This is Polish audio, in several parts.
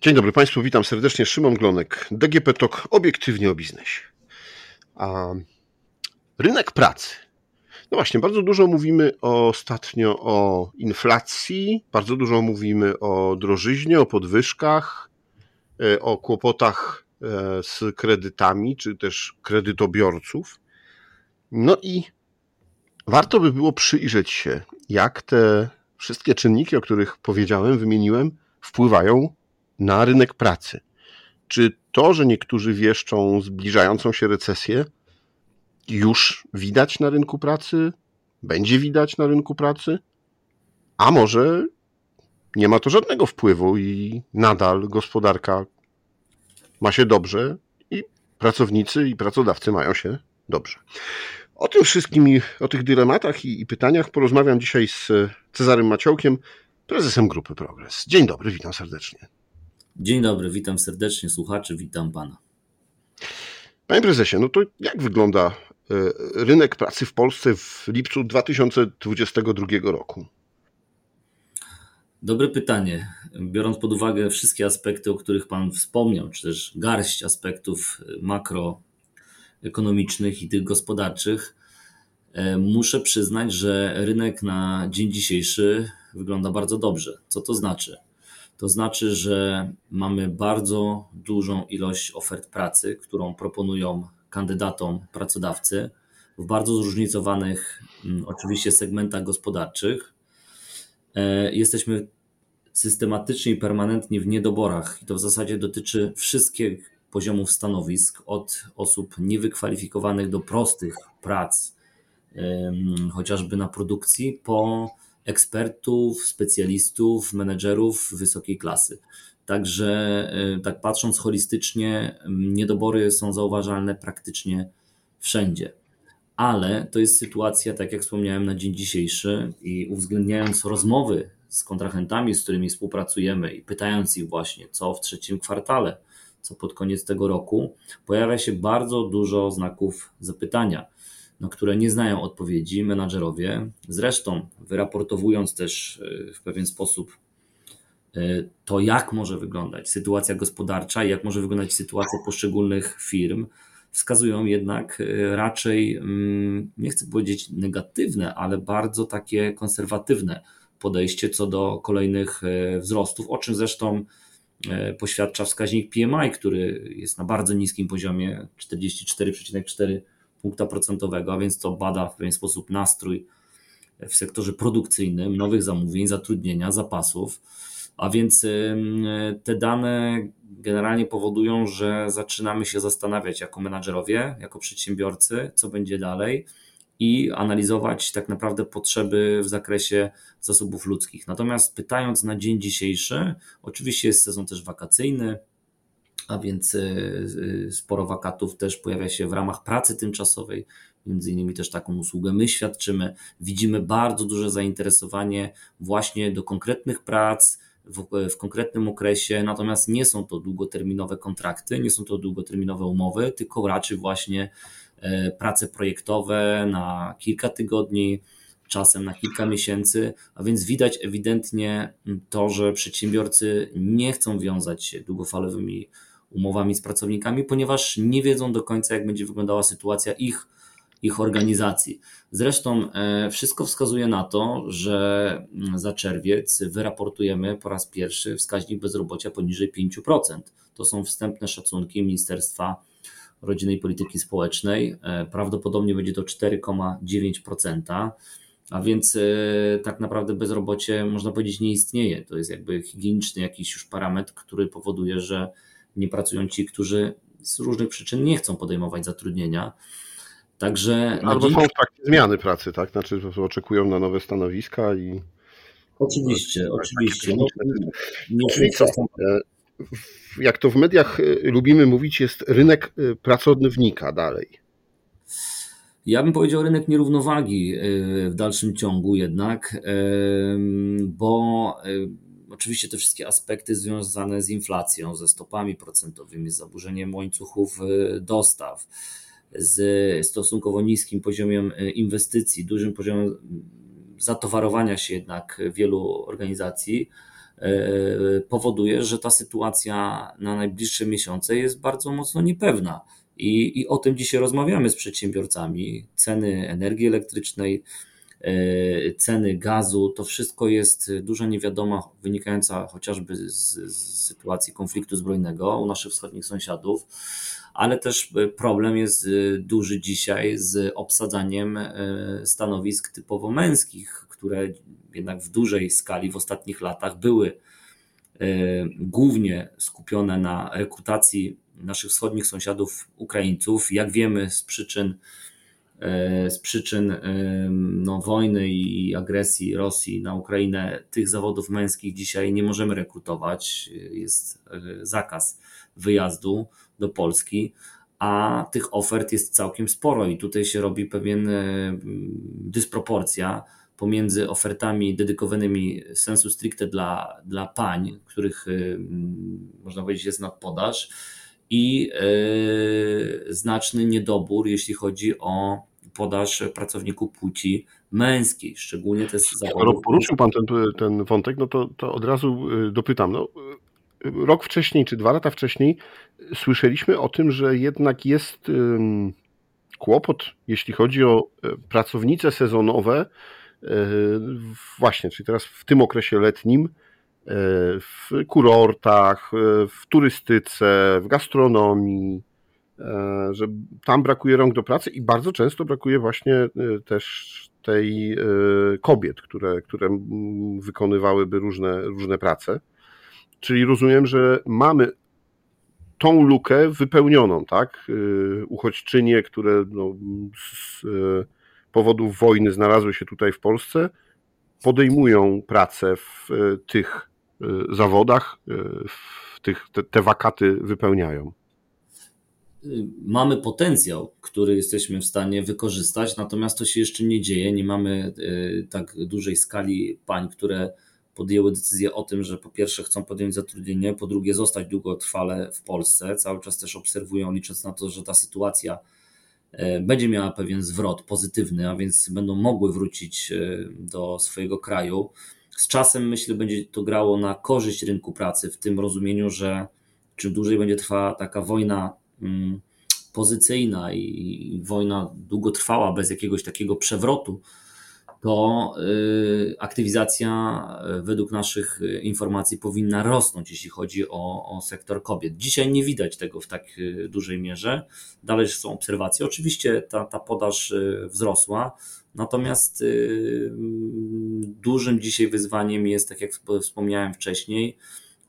Dzień dobry Państwu, witam serdecznie. Szymon Glonek, DGP TOK, obiektywnie o biznesie. A rynek pracy. No właśnie, bardzo dużo mówimy ostatnio o inflacji, bardzo dużo mówimy o drożyźnie, o podwyżkach, e, o kłopotach e, z kredytami, czy też kredytobiorców. No i warto by było przyjrzeć się, jak te wszystkie czynniki, o których powiedziałem, wymieniłem, wpływają na rynek pracy. Czy to, że niektórzy wieszczą zbliżającą się recesję, już widać na rynku pracy? Będzie widać na rynku pracy? A może nie ma to żadnego wpływu i nadal gospodarka ma się dobrze i pracownicy i pracodawcy mają się dobrze. O tym wszystkim i o tych dylematach i, i pytaniach porozmawiam dzisiaj z Cezarym Maciołkiem, prezesem Grupy Progres. Dzień dobry, witam serdecznie. Dzień dobry, witam serdecznie słuchaczy, witam pana. Panie prezesie, no to jak wygląda e, rynek pracy w Polsce w lipcu 2022 roku? Dobre pytanie. Biorąc pod uwagę wszystkie aspekty, o których Pan wspomniał, czy też garść aspektów makroekonomicznych i tych gospodarczych, e, muszę przyznać, że rynek na dzień dzisiejszy wygląda bardzo dobrze. Co to znaczy? To znaczy, że mamy bardzo dużą ilość ofert pracy, którą proponują kandydatom pracodawcy w bardzo zróżnicowanych, mm, oczywiście, segmentach gospodarczych. E, jesteśmy systematycznie i permanentnie w niedoborach, i to w zasadzie dotyczy wszystkich poziomów stanowisk, od osób niewykwalifikowanych do prostych prac, chociażby na produkcji, po ekspertów, specjalistów, menedżerów wysokiej klasy. Także, e, tak patrząc holistycznie, niedobory są zauważalne praktycznie wszędzie. Ale to jest sytuacja, tak jak wspomniałem, na dzień dzisiejszy i uwzględniając rozmowy z kontrahentami, z którymi współpracujemy i pytając ich właśnie, co w trzecim kwartale, co pod koniec tego roku, pojawia się bardzo dużo znaków zapytania na które nie znają odpowiedzi menadżerowie. Zresztą, wyraportowując też e, w pewien sposób e, to, jak może wyglądać sytuacja gospodarcza i jak może wyglądać sytuacja poszczególnych firm, wskazują jednak e, raczej, mm, nie chcę powiedzieć negatywne, ale bardzo takie konserwatywne podejście co do kolejnych wzrostów, o czym zresztą poświadcza wskaźnik PMI, który jest na bardzo niskim poziomie 44,4 punkta procentowego, a więc to bada w pewien sposób nastrój w sektorze produkcyjnym, nowych zamówień, zatrudnienia, zapasów. A więc te dane generalnie powodują, że zaczynamy się zastanawiać jako menadżerowie, jako przedsiębiorcy, co będzie dalej i analizować tak naprawdę potrzeby w zakresie zasobów ludzkich. Natomiast pytając na dzień dzisiejszy, oczywiście jest sezon też wakacyjny, a więc e, e, sporo wakatów też pojawia się w ramach pracy tymczasowej. Między innymi też taką usługę my świadczymy. Widzimy bardzo duże zainteresowanie właśnie do konkretnych prac w, w konkretnym okresie, natomiast nie są to długoterminowe kontrakty, nie są to długoterminowe umowy, tylko raczej właśnie e, prace projektowe na kilka tygodni, czasem na kilka miesięcy, a więc widać ewidentnie to, że przedsiębiorcy nie chcą wiązać się długofalowymi umowami z pracownikami, ponieważ nie wiedzą do końca, jak będzie wyglądała sytuacja ich, ich organizacji. Zresztą e, wszystko wskazuje na to, że mm, za czerwiec wyraportujemy po raz pierwszy wskaźnik bezrobocia poniżej 5%. To są wstępne szacunki Ministerstwa Rodziny i Polityki Społecznej. E, prawdopodobnie będzie to 4,9%. A więc e, tak naprawdę bezrobocie, można powiedzieć, nie istnieje. To jest jakby higieniczny jakiś już parametr, który powoduje, że nie pracują ci, którzy z różnych przyczyn nie chcą podejmować zatrudnienia. Także Albo dzień... są w trakcie zmiany pracy, tak? Znaczy oczekują na nowe stanowiska i. Oczywiście, tak, oczywiście. No, nie co, e, jak to w mediach e, lubimy mówić, jest rynek e, pracownika dalej. Ja bym powiedział rynek nierównowagi w dalszym ciągu jednak, bo Oczywiście te wszystkie aspekty związane z inflacją, ze stopami procentowymi, z zaburzeniem łańcuchów y, dostaw, z stosunkowo niskim poziomem y, inwestycji, dużym poziomem zatowarowania się jednak wielu organizacji powoduje, że ta sytuacja na najbliższe miesiące jest bardzo mocno niepewna. I, I o tym dzisiaj rozmawiamy z przedsiębiorcami. Ceny energii elektrycznej, ceny gazu, to wszystko jest duża niewiadoma wynikająca chociażby z, z sytuacji konfliktu zbrojnego u naszych wschodnich sąsiadów, ale też problem jest e, duży dzisiaj z obsadzaniem e, stanowisk typowo męskich, które jednak w dużej skali w ostatnich latach były głównie skupione na rekrutacji naszych wschodnich sąsiadów Ukraińców. Jak wiemy z przyczyn E, z przyczyn no, wojny i agresji Rosji na Ukrainę tych zawodów męskich dzisiaj nie możemy rekrutować. Jest e, zakaz wyjazdu do Polski, a tych ofert jest całkiem sporo i tutaj się robi pewien e, dysproporcja pomiędzy ofertami dedykowanymi sensu stricte dla, dla pań, których można powiedzieć jest nadpodaż i znaczny niedobór, jeśli chodzi o podaż pracowników płci męskiej, szczególnie te zawody. Skoro poruszył Pan ten, ten wątek, no to, to od razu y, dopytam. No, y, rok wcześniej, czy dwa lata wcześniej słyszeliśmy o tym, że jednak jest kłopot, jeśli chodzi o e, pracownice sezonowe, e, właśnie, czyli teraz w tym okresie letnim, e, w kurortach, w turystyce, w gastronomii, E, że tam brakuje rąk do pracy i bardzo często brakuje właśnie e, też tej e, kobiet, które, które wykonywałyby różne, różne prace. Czyli rozumiem, że mamy tą lukę wypełnioną, tak? Uchodźczynie, które no, z powodów wojny znalazły się tutaj w Polsce, podejmują pracę w tych zawodach, w tych, te, te wakaty wypełniają mamy potencjał, który jesteśmy w stanie wykorzystać, natomiast to się jeszcze nie dzieje. Nie mamy e, tak dużej skali pań, które podjęły decyzję o tym, że po pierwsze chcą podjąć zatrudnienie, po drugie zostać długotrwale w Polsce. Cały czas też obserwują, licząc na to, że ta sytuacja e, będzie miała pewien zwrot pozytywny, a więc będą mogły wrócić e, do swojego kraju. Z czasem myślę, będzie to grało na korzyść rynku pracy, w tym rozumieniu, że czym dłużej będzie trwała taka wojna pozycyjna i wojna długotrwała bez jakiegoś takiego przewrotu, to y, aktywizacja y, według naszych y, informacji powinna rosnąć, jeśli chodzi o, o, sektor kobiet. Dzisiaj nie widać tego w tak dużej mierze. Dalej są obserwacje. Oczywiście ta, ta podaż wzrosła, natomiast dużym dzisiaj wyzwaniem jest, tak jak wspomniałem wcześniej,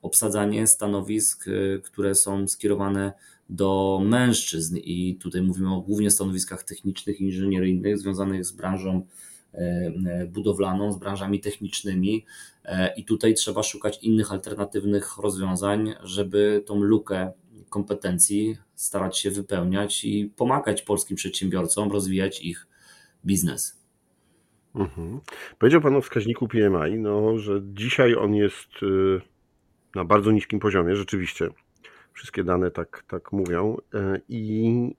obsadzanie stanowisk, które są skierowane do mężczyzn i tutaj mówimy o głównie stanowiskach technicznych, inżynieryjnych związanych z branżą e, e, budowlaną, z branżami technicznymi e, i tutaj trzeba szukać innych alternatywnych rozwiązań, żeby tą lukę kompetencji starać się wypełniać i pomagać polskim przedsiębiorcom rozwijać ich biznes. Mhm. Powiedział Pan o wskaźniku PMI, no, że dzisiaj on jest y, na bardzo niskim poziomie, rzeczywiście. Wszystkie dane tak, tak mówią. E, I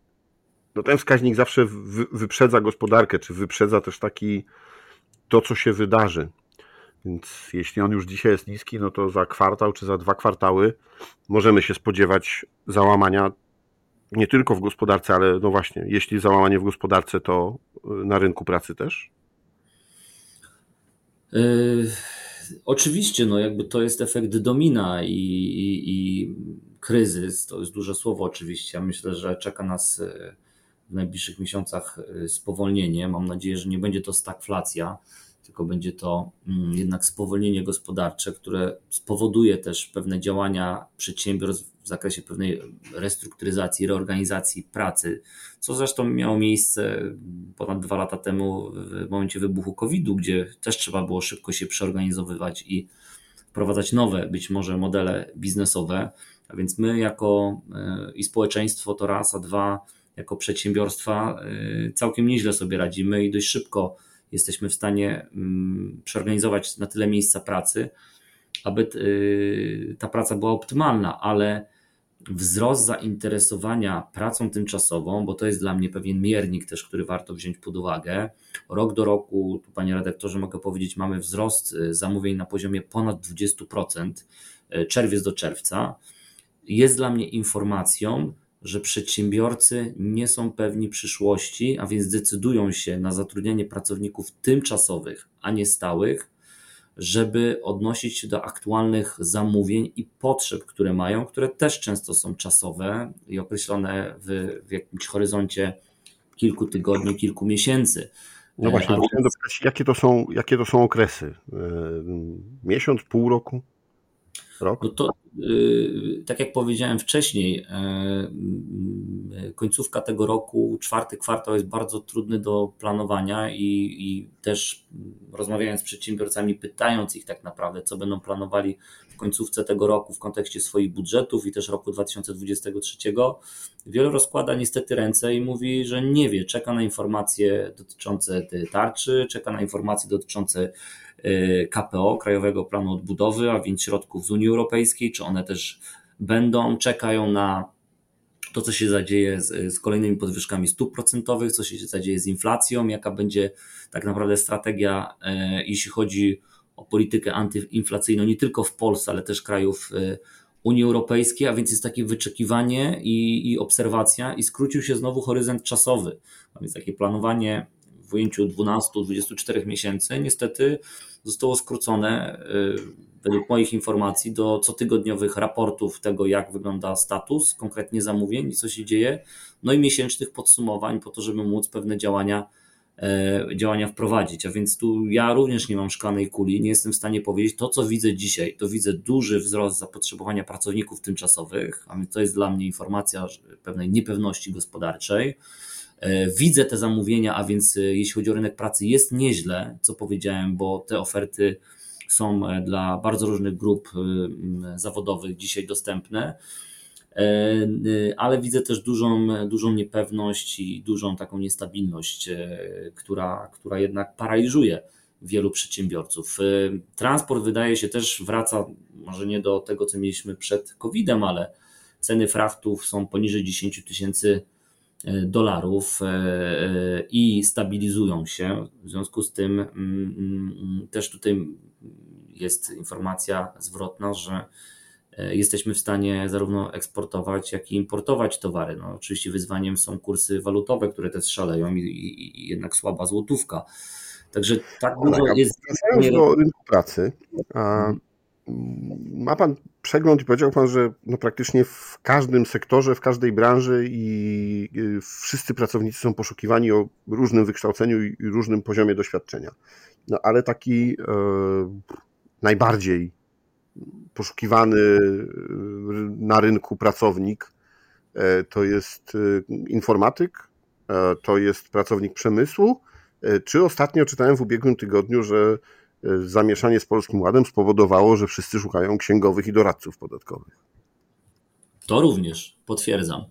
no ten wskaźnik zawsze wyprzedza gospodarkę, czy wyprzedza też taki to, co się wydarzy. Więc jeśli on już dzisiaj jest niski, no to za kwartał czy za dwa kwartały możemy się spodziewać załamania nie tylko w gospodarce, ale no właśnie, jeśli załamanie w gospodarce, to e, na rynku pracy też? Yy, oczywiście, no jakby to jest efekt domina i, i, i kryzys, to jest duże słowo oczywiście. Myślę, że czeka nas e, w najbliższych miesiącach e, spowolnienie. Mam nadzieję, że nie będzie to stagflacja, tylko będzie to mm, jednak spowolnienie gospodarcze, które spowoduje też pewne działania przedsiębiorstw w zakresie pewnej restrukturyzacji, reorganizacji pracy, co zresztą miało miejsce ponad dwa lata temu w momencie wybuchu COVID-u, gdzie też trzeba było szybko się przeorganizowywać i wprowadzać nowe być może modele biznesowe. A więc my jako e, i społeczeństwo to raz, a dwa jako przedsiębiorstwa e, całkiem nieźle sobie radzimy i dość szybko jesteśmy w stanie mm, przeorganizować na tyle miejsca pracy, aby e, ta praca była optymalna, ale wzrost zainteresowania pracą tymczasową, bo to jest dla mnie pewien miernik też, który warto wziąć pod uwagę. Rok do roku, tu panie redaktorze mogę powiedzieć, mamy wzrost zamówień na poziomie ponad 20%, y, czerwiec do czerwca. Jest dla mnie informacją, że przedsiębiorcy nie są pewni przyszłości, a więc decydują się na zatrudnianie pracowników tymczasowych, a nie stałych, żeby odnosić się do aktualnych zamówień i potrzeb, które mają, które też często są czasowe i określone w, w jakimś horyzoncie kilku tygodni, kilku miesięcy. No właśnie, więc... dopytać, jakie, to są, jakie to są okresy? E, miesiąc, pół roku? Rok? No to Y, tak jak powiedziałem wcześniej, y, y, końcówka tego roku, czwarty kwartał jest bardzo trudny do planowania i, i, też rozmawiając z przedsiębiorcami, pytając ich tak naprawdę, co będą planowali w końcówce tego roku w kontekście swoich budżetów i też roku 2023, wielu rozkłada niestety ręce i mówi, że nie wie, czeka na informacje dotyczące tarczy, czeka na informacje dotyczące KPO, Krajowego Planu Odbudowy, a więc środków z Unii Europejskiej, czy one też będą, czekają na to, co się zadzieje z, z, kolejnymi podwyżkami stóp procentowych, co się zadzieje z inflacją, jaka będzie tak naprawdę strategia, e, jeśli chodzi o politykę antyinflacyjną, nie tylko w Polsce, ale też krajów e, Unii Europejskiej, a więc jest takie wyczekiwanie i, i obserwacja, i skrócił się znowu horyzont czasowy, a więc takie planowanie w ujęciu 12-24 miesięcy, niestety zostało skrócone y, według moich informacji do cotygodniowych raportów tego, jak wygląda status konkretnie zamówień i co się dzieje, no i miesięcznych podsumowań po to, żeby móc pewne działania e, działania wprowadzić. A więc tu ja również nie mam szklanej kuli, nie jestem w stanie powiedzieć to, co widzę dzisiaj. To widzę duży wzrost zapotrzebowania pracowników tymczasowych, a więc to jest dla mnie informacja pewnej niepewności gospodarczej. E, widzę te zamówienia, a więc e, jeśli chodzi o rynek pracy, jest nieźle, co powiedziałem, bo te oferty są e, dla bardzo różnych grup zawodowych dzisiaj dostępne. Ale widzę też dużą, dużą niepewność i dużą taką niestabilność, która, która jednak paraliżuje wielu przedsiębiorców. Transport wydaje się też wraca, może nie do tego, co mieliśmy przed COVID-em, ale ceny frachtów są poniżej 10 tysięcy dolarów e, e, i stabilizują się. W związku z tym mm, mm, też tutaj jest informacja zwrotna, że e, jesteśmy w stanie zarówno eksportować, jak i importować towary. No, oczywiście wyzwaniem są kursy walutowe, które też szaleją i, i, i jednak słaba złotówka. Także tak dużo jest. Wracając do rynku pracy, a mhm. Ma Pan przegląd i powiedział Pan, że no praktycznie w każdym sektorze, w każdej branży i wszyscy pracownicy są poszukiwani o różnym wykształceniu i różnym poziomie doświadczenia. No ale taki e, najbardziej poszukiwany e, na rynku pracownik e, to jest e, informatyk, e, to jest pracownik przemysłu, e, czy ostatnio czytałem w ubiegłym tygodniu, że zamieszanie z Polskim Ładem spowodowało, że wszyscy szukają księgowych i doradców podatkowych. To również potwierdzam.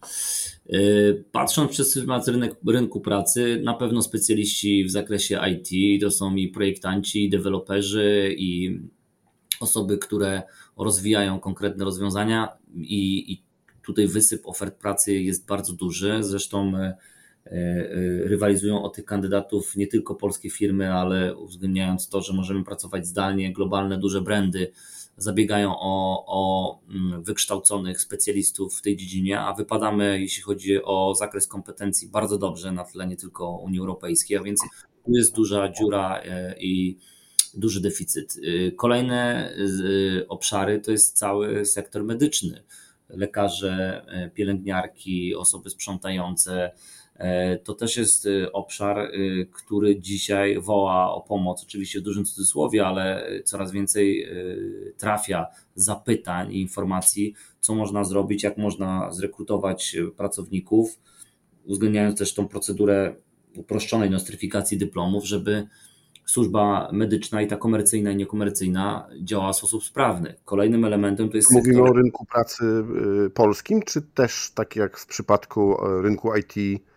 Y, patrząc przez rynek, rynku pracy, na pewno specjaliści w zakresie IT to są i projektanci, i deweloperzy, i osoby, które rozwijają konkretne rozwiązania, i, i tutaj wysyp ofert pracy jest bardzo duży. Zresztą E, e, rywalizują o tych kandydatów nie tylko polskie firmy, ale uwzględniając to, że możemy pracować zdalnie, globalne duże brandy zabiegają o, o mm, wykształconych specjalistów w tej dziedzinie, a wypadamy, jeśli chodzi o zakres kompetencji, bardzo dobrze na tle nie tylko Unii Europejskiej, a więc tu jest duża dziura e, i duży deficyt. Kolejne obszary to jest cały sektor medyczny. Lekarze, pielęgniarki, osoby sprzątające, E, to też jest y, obszar, y, który dzisiaj woła o pomoc, oczywiście w dużym cudzysłowie, ale coraz więcej y, trafia zapytań i informacji, co można zrobić, jak można zrekrutować pracowników, uwzględniając też tą procedurę uproszczonej nostryfikacji dyplomów, żeby służba medyczna i ta komercyjna i niekomercyjna działa w sposób sprawny. Kolejnym elementem to jest. Mówimy sektor... o rynku pracy polskim, czy też tak jak w przypadku rynku IT E,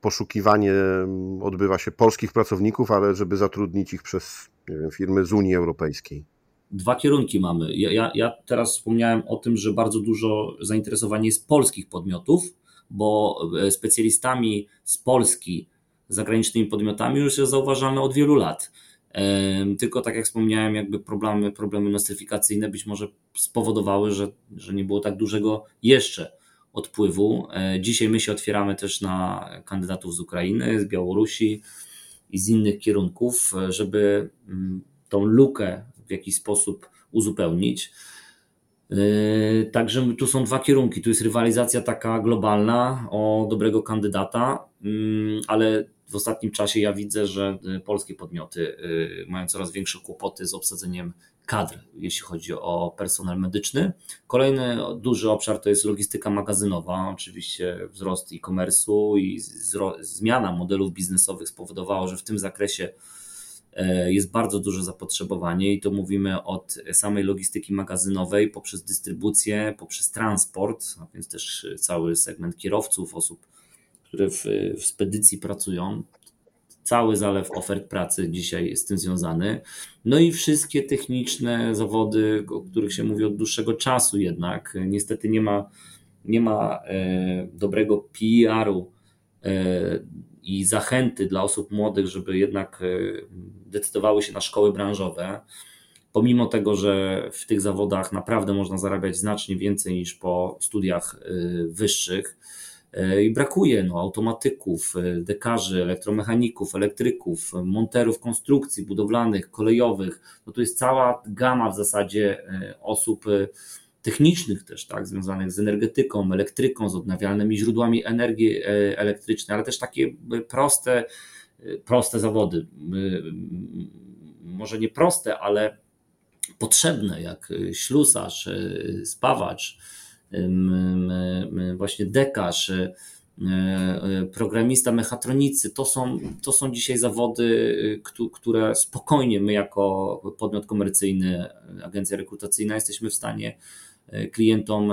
poszukiwanie odbywa się polskich pracowników, ale żeby zatrudnić ich przez wiem, firmy z Unii Europejskiej. dwa kierunki mamy. Ja, ja, ja teraz wspomniałem o tym, że bardzo dużo zainteresowania jest polskich podmiotów, bo e, specjalistami z Polski, zagranicznymi podmiotami już jest zauważalne od wielu lat. Tylko tak jak wspomniałem, jakby problemy, problemy nostryfikacyjne być może spowodowały, że, że nie było tak dużego jeszcze odpływu. E, dzisiaj my się otwieramy też na kandydatów z Ukrainy, z Białorusi i z innych kierunków, e, żeby mm, tą lukę w jakiś sposób uzupełnić. Yy, także tu są dwa kierunki. Tu jest rywalizacja taka globalna o dobrego kandydata, mm, ale w ostatnim czasie ja widzę, że polskie podmioty mają coraz większe kłopoty z obsadzeniem kadr, jeśli chodzi o personel medyczny. Kolejny duży obszar to jest logistyka magazynowa. Oczywiście wzrost e-commerce'u i zmiana modelów biznesowych spowodowała, że w tym zakresie E, jest bardzo duże zapotrzebowanie i to mówimy od samej logistyki magazynowej poprzez dystrybucję, poprzez transport, a więc też cały segment kierowców, osób, które w, w spedycji pracują. Cały zalew ofert pracy dzisiaj jest z tym związany. No i wszystkie techniczne zawody, o których się mówi od dłuższego czasu jednak. Niestety nie ma, nie ma e, dobrego PR-u e, i zachęty dla osób młodych, żeby jednak e, decydowały się na szkoły branżowe, pomimo tego, że w tych zawodach naprawdę można zarabiać znacznie więcej niż po studiach wyższych. E, I brakuje no, automatyków, dekarzy, elektromechaników, elektryków, monterów konstrukcji budowlanych, kolejowych. No to jest cała gama w zasadzie osób technicznych też, tak, związanych z energetyką, elektryką, z odnawialnymi źródłami energii e, elektrycznej, ale też takie e, proste, e, proste zawody. Może nie proste, ale potrzebne, jak ślusarz, spawacz, właśnie dekarz, programista mechatronicy, to są, to są dzisiaj zawody, które spokojnie my jako podmiot komercyjny, agencja rekrutacyjna jesteśmy w stanie klientom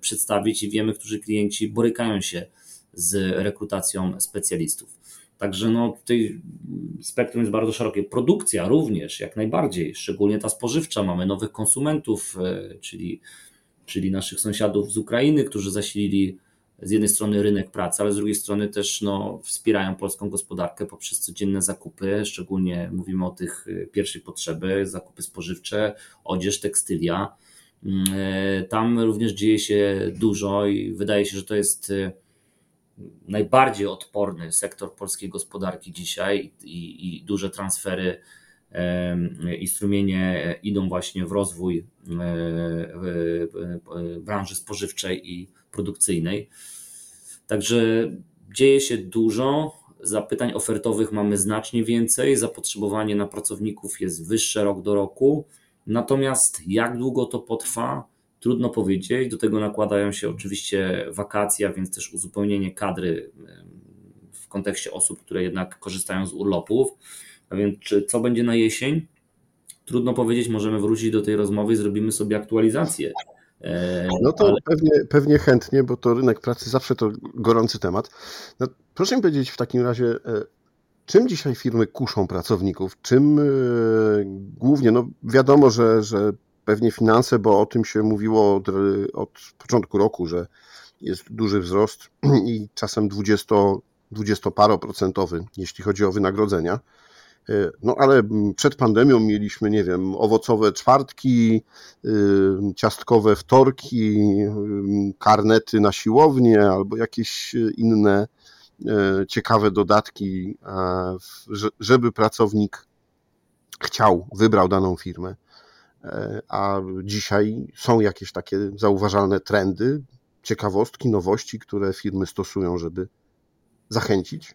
przedstawić i wiemy, którzy klienci borykają się z rekrutacją specjalistów. Także no, tutaj spektrum jest bardzo szerokie. Produkcja również, jak najbardziej, szczególnie ta spożywcza. Mamy nowych konsumentów, czyli, czyli naszych sąsiadów z Ukrainy, którzy zasilili z jednej strony rynek pracy, ale z drugiej strony też no, wspierają polską gospodarkę poprzez codzienne zakupy, szczególnie mówimy o tych pierwszej potrzeby, zakupy spożywcze, odzież, tekstylia. E, tam również dzieje się dużo i wydaje się, że to jest e, najbardziej odporny sektor polskiej gospodarki dzisiaj i, i duże transfery i strumienie idą właśnie w rozwój e, branży spożywczej i produkcyjnej. Także dzieje się dużo. Zapytań ofertowych mamy znacznie więcej. Zapotrzebowanie na pracowników jest wyższe rok do roku. Natomiast jak długo to potrwa, trudno powiedzieć. Do tego nakładają się oczywiście wakacje, więc też uzupełnienie kadry w kontekście osób, które jednak korzystają z urlopów. A więc czy co będzie na jesień? Trudno powiedzieć, możemy wrócić do tej rozmowy i zrobimy sobie aktualizację. E, no to Ale... pewnie, pewnie chętnie, bo to rynek pracy zawsze to gorący temat. No, proszę mi powiedzieć w takim razie, e, Czym dzisiaj firmy kuszą pracowników? Czym e, głównie, no wiadomo, że, że pewnie finanse, bo o tym się mówiło od, od początku roku, że jest duży wzrost i czasem 20, 20 paroprocentowy, jeśli chodzi o wynagrodzenia. E, no ale przed pandemią mieliśmy, nie wiem, owocowe czwartki, e, ciastkowe wtorki, karnety na siłownię albo jakieś inne E, ciekawe dodatki, e, żeby pracownik chciał, wybrał daną firmę. E, a dzisiaj są jakieś takie zauważalne trendy, ciekawostki, nowości, które firmy stosują, żeby zachęcić?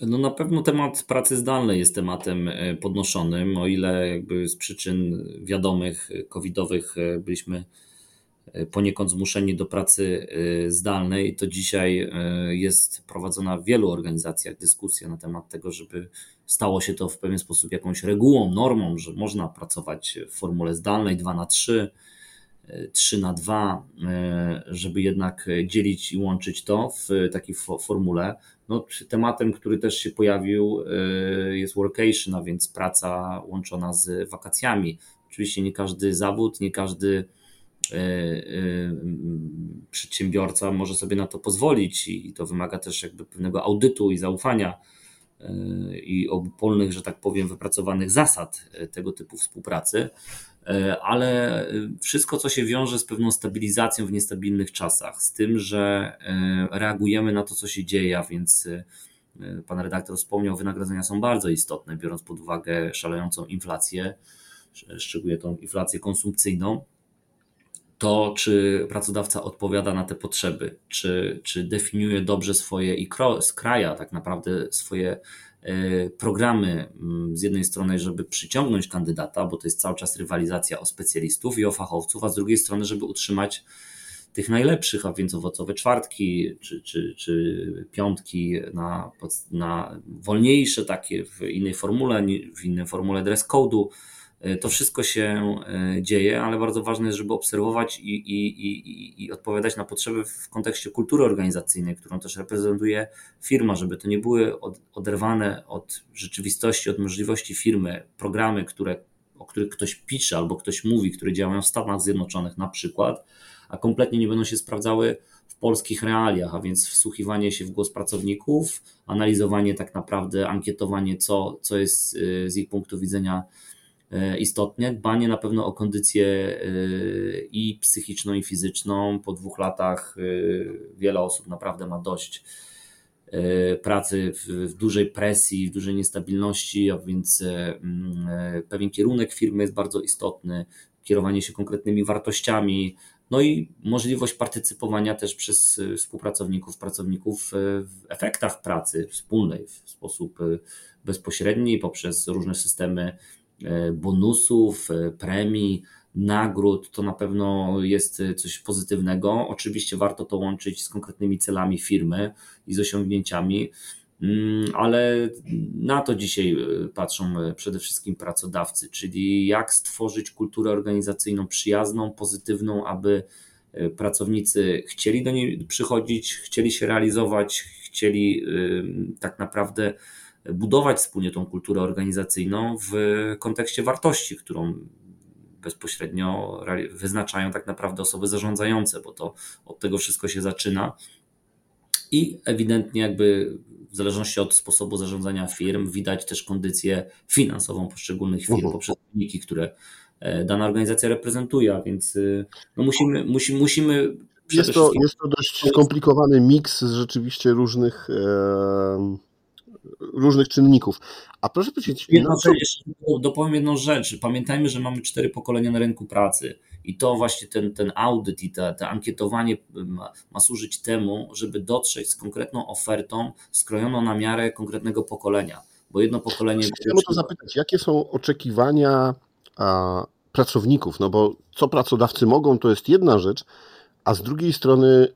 No na pewno temat pracy zdalnej jest tematem podnoszonym, o ile jakby z przyczyn wiadomych, covidowych byliśmy poniekąd zmuszeni do pracy zdalnej, to dzisiaj jest prowadzona w wielu organizacjach dyskusja na temat tego, żeby stało się to w pewien sposób jakąś regułą, normą, że można pracować w formule zdalnej 2 na 3, 3 y, na 2, żeby jednak dzielić i łączyć to w takiej formule. No, tematem, który też się pojawił, jest workation, a więc praca łączona z wakacjami. Oczywiście nie każdy zawód, nie każdy e, e, przedsiębiorca może sobie na to pozwolić i to wymaga też jakby pewnego audytu i zaufania i obopólnych, że tak powiem, wypracowanych zasad tego typu współpracy, ale wszystko, co się wiąże z pewną stabilizacją w niestabilnych czasach, z tym, że reagujemy na to, co się dzieje, a więc pan redaktor wspomniał, wynagrodzenia są bardzo istotne, biorąc pod uwagę szalejącą inflację, szczególnie tą inflację konsumpcyjną. To, czy pracodawca odpowiada na te potrzeby, czy, czy definiuje dobrze swoje i skraja tak naprawdę swoje e, programy mm, z jednej strony, żeby przyciągnąć kandydata, bo to jest cały czas rywalizacja o specjalistów i o fachowców, a z drugiej strony, żeby utrzymać tych najlepszych, a więc owocowe czwartki czy, czy, czy piątki na, na wolniejsze takie w innej formule, w innej formule dress code'u. E, to wszystko się e, dzieje, ale bardzo ważne jest, żeby obserwować i, i, i, i odpowiadać na potrzeby w kontekście kultury organizacyjnej, którą też reprezentuje firma, żeby to nie były od, oderwane od rzeczywistości, od możliwości firmy programy, które, o których ktoś pisze albo ktoś mówi, które działają w Stanach Zjednoczonych na przykład, a kompletnie nie będą się sprawdzały w polskich realiach, a więc wsłuchiwanie się w głos pracowników, analizowanie tak naprawdę, ankietowanie, co, co jest y, z ich punktu widzenia y, istotne, dbanie na pewno o kondycję y, i psychiczną, i fizyczną. Po dwóch latach wiele osób naprawdę ma dość pracy w, dużej presji, w dużej niestabilności, a więc mm, pewien kierunek firmy jest bardzo istotny, kierowanie się konkretnymi wartościami, no i możliwość partycypowania też przez współpracowników, pracowników w efektach pracy wspólnej w sposób bezpośredni poprzez różne systemy bonusów, premii, nagród. To na pewno jest coś pozytywnego. Oczywiście warto to łączyć z konkretnymi celami firmy i z osiągnięciami. Mm, ale na to dzisiaj patrzą przede wszystkim pracodawcy, czyli jak stworzyć kulturę organizacyjną przyjazną, pozytywną, aby pracownicy chcieli do niej przychodzić, chcieli się realizować, chcieli tak naprawdę budować wspólnie tą kulturę organizacyjną w kontekście wartości, którą bezpośrednio wyznaczają tak naprawdę osoby zarządzające, bo to od tego wszystko się zaczyna. I ewidentnie jakby w zależności od sposobu zarządzania firm widać też kondycję finansową poszczególnych firm uh-huh. poprzez wyniki, które e, dana organizacja reprezentuje, a więc y, no musimy, musi, musimy jest to, jest to dość skomplikowany miks rzeczywiście różnych e, różnych czynników. A proszę powiedzieć... Jedno, co... jeszcze dopowiem jedną rzecz. Pamiętajmy, że mamy cztery pokolenia na rynku pracy i to właśnie ten, ten audyt i to, to ankietowanie ma, ma służyć temu, żeby dotrzeć z konkretną ofertą skrojoną na miarę konkretnego pokolenia. Bo jedno pokolenie... Chciałem to zapytać, jakie są oczekiwania a, pracowników? No bo co pracodawcy mogą, to jest jedna rzecz, a z drugiej strony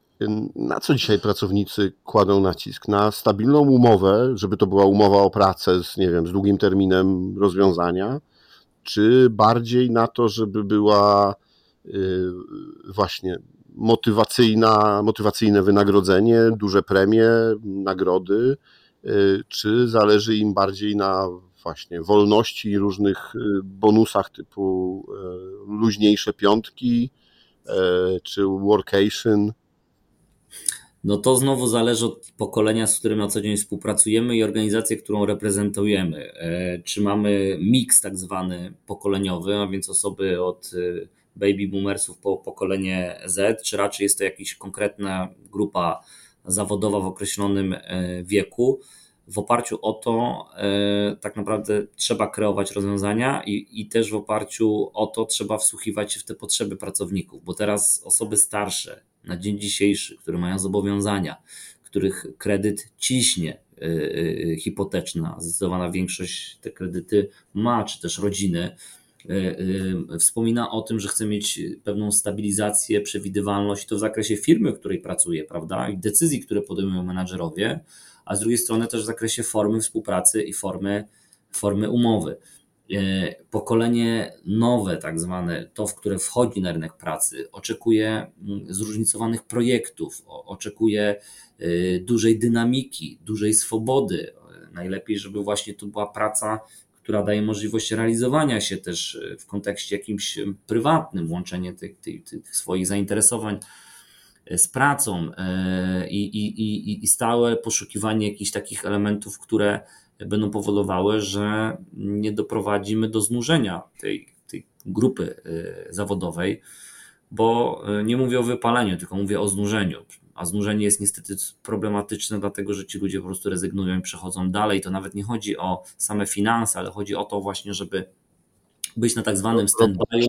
na co dzisiaj pracownicy kładą nacisk? Na stabilną umowę, żeby to była umowa o pracę z, nie wiem, z długim terminem rozwiązania, czy bardziej na to, żeby była y, właśnie motywacyjna, motywacyjne wynagrodzenie, duże premie, nagrody, y, czy zależy im bardziej na właśnie wolności i różnych y, bonusach typu luźniejsze piątki, czy workation? no to znowu zależy od pokolenia, z którym na co dzień współpracujemy i organizacji, którą reprezentujemy. E, czy mamy miks tak zwany pokoleniowy, a więc osoby od e, baby boomersów po pokolenie Z, czy raczej jest to jakaś konkretna grupa zawodowa w określonym e, wieku. W oparciu o to tak naprawdę trzeba kreować rozwiązania i, i też w oparciu o to trzeba wsłuchiwać się w te potrzeby pracowników, bo teraz osoby starsze, na dzień dzisiejszy, które mają zobowiązania, których kredyt ciśnie, y, y, hipoteczna, zdecydowana większość te kredyty ma, czy też rodziny, wspomina o tym, że chce mieć pewną stabilizację, przewidywalność, to w zakresie firmy, w której pracuje, prawda, i decyzji, które podejmują menadżerowie, a z drugiej strony też w zakresie formy współpracy i formy, formy umowy. E, pokolenie nowe, tak zwane, to, w które wchodzi na rynek pracy, oczekuje mm, zróżnicowanych projektów, oczekuje e, dużej dynamiki, dużej swobody. Najlepiej, żeby właśnie to była praca, która daje możliwość realizowania się też w kontekście jakimś prywatnym, łączenie tych, tych, tych swoich zainteresowań z pracą i, i, i, i stałe poszukiwanie jakichś takich elementów, które będą powodowały, że nie doprowadzimy do znużenia tej, tej grupy zawodowej, bo nie mówię o wypaleniu, tylko mówię o znużeniu. A znużenie jest niestety problematyczne, dlatego że ci ludzie po prostu rezygnują i przechodzą dalej. To nawet nie chodzi o same finanse, ale chodzi o to właśnie, żeby być na tak zwanym stand-by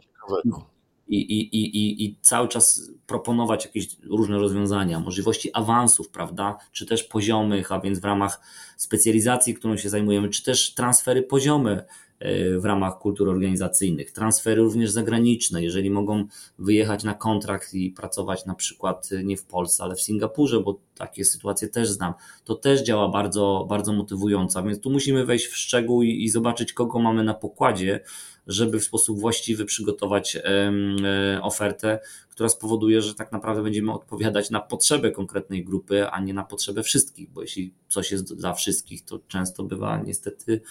i, i, i, i cały czas proponować jakieś różne rozwiązania, możliwości awansów, prawda, czy też poziomych, a więc w ramach specjalizacji, którą się zajmujemy, czy też transfery poziome w ramach kultur organizacyjnych, transfery również zagraniczne, jeżeli mogą wyjechać na kontrakt i pracować na przykład e, nie w Polsce, ale w Singapurze, bo takie sytuacje też znam, to też działa bardzo, bardzo motywująco, więc tu musimy wejść w szczegół i, i zobaczyć, kogo mamy na pokładzie, żeby w sposób właściwy przygotować e, ofertę, która spowoduje, że tak naprawdę będziemy odpowiadać na potrzeby konkretnej grupy, a nie na potrzebę wszystkich, bo jeśli coś jest dla wszystkich, to często bywa niestety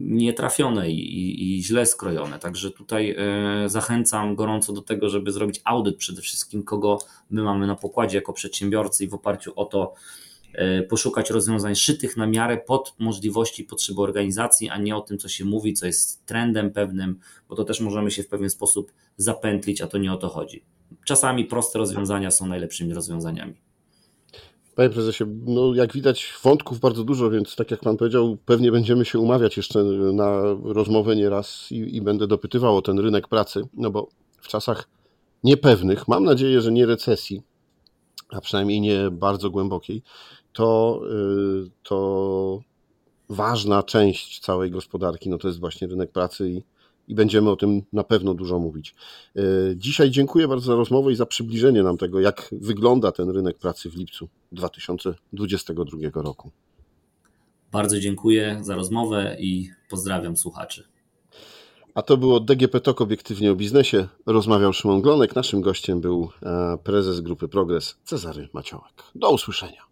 nietrafione i, i, i, źle skrojone. Także tutaj e, zachęcam gorąco do tego, żeby zrobić audyt przede wszystkim, kogo my mamy na pokładzie jako przedsiębiorcy i w oparciu o to E, poszukać rozwiązań szytych na miarę pod możliwości, potrzeby organizacji, a nie o tym, co się mówi, co jest trendem pewnym, bo to też możemy się w pewien sposób zapętlić, a to nie o to chodzi. Czasami proste rozwiązania są najlepszymi rozwiązaniami. Panie prezesie, no jak widać wątków bardzo dużo, więc tak jak pan powiedział, pewnie będziemy się umawiać jeszcze na rozmowę nieraz i, i będę dopytywał o ten rynek pracy, no bo w czasach niepewnych, mam nadzieję, że nie recesji, a przynajmniej nie bardzo głębokiej, to, y, to ważna część całej gospodarki, no to jest właśnie rynek pracy i, i będziemy o tym na pewno dużo mówić. Y, dzisiaj dziękuję bardzo za rozmowę i za przybliżenie nam tego, jak wygląda ten rynek pracy w lipcu 2022 roku. Bardzo dziękuję za rozmowę i pozdrawiam słuchaczy. A to było DGP Talk obiektywnie o biznesie. Rozmawiał Szymon Glonek. Naszym gościem był e, prezes grupy Progres Cezary Maciołek. Do usłyszenia.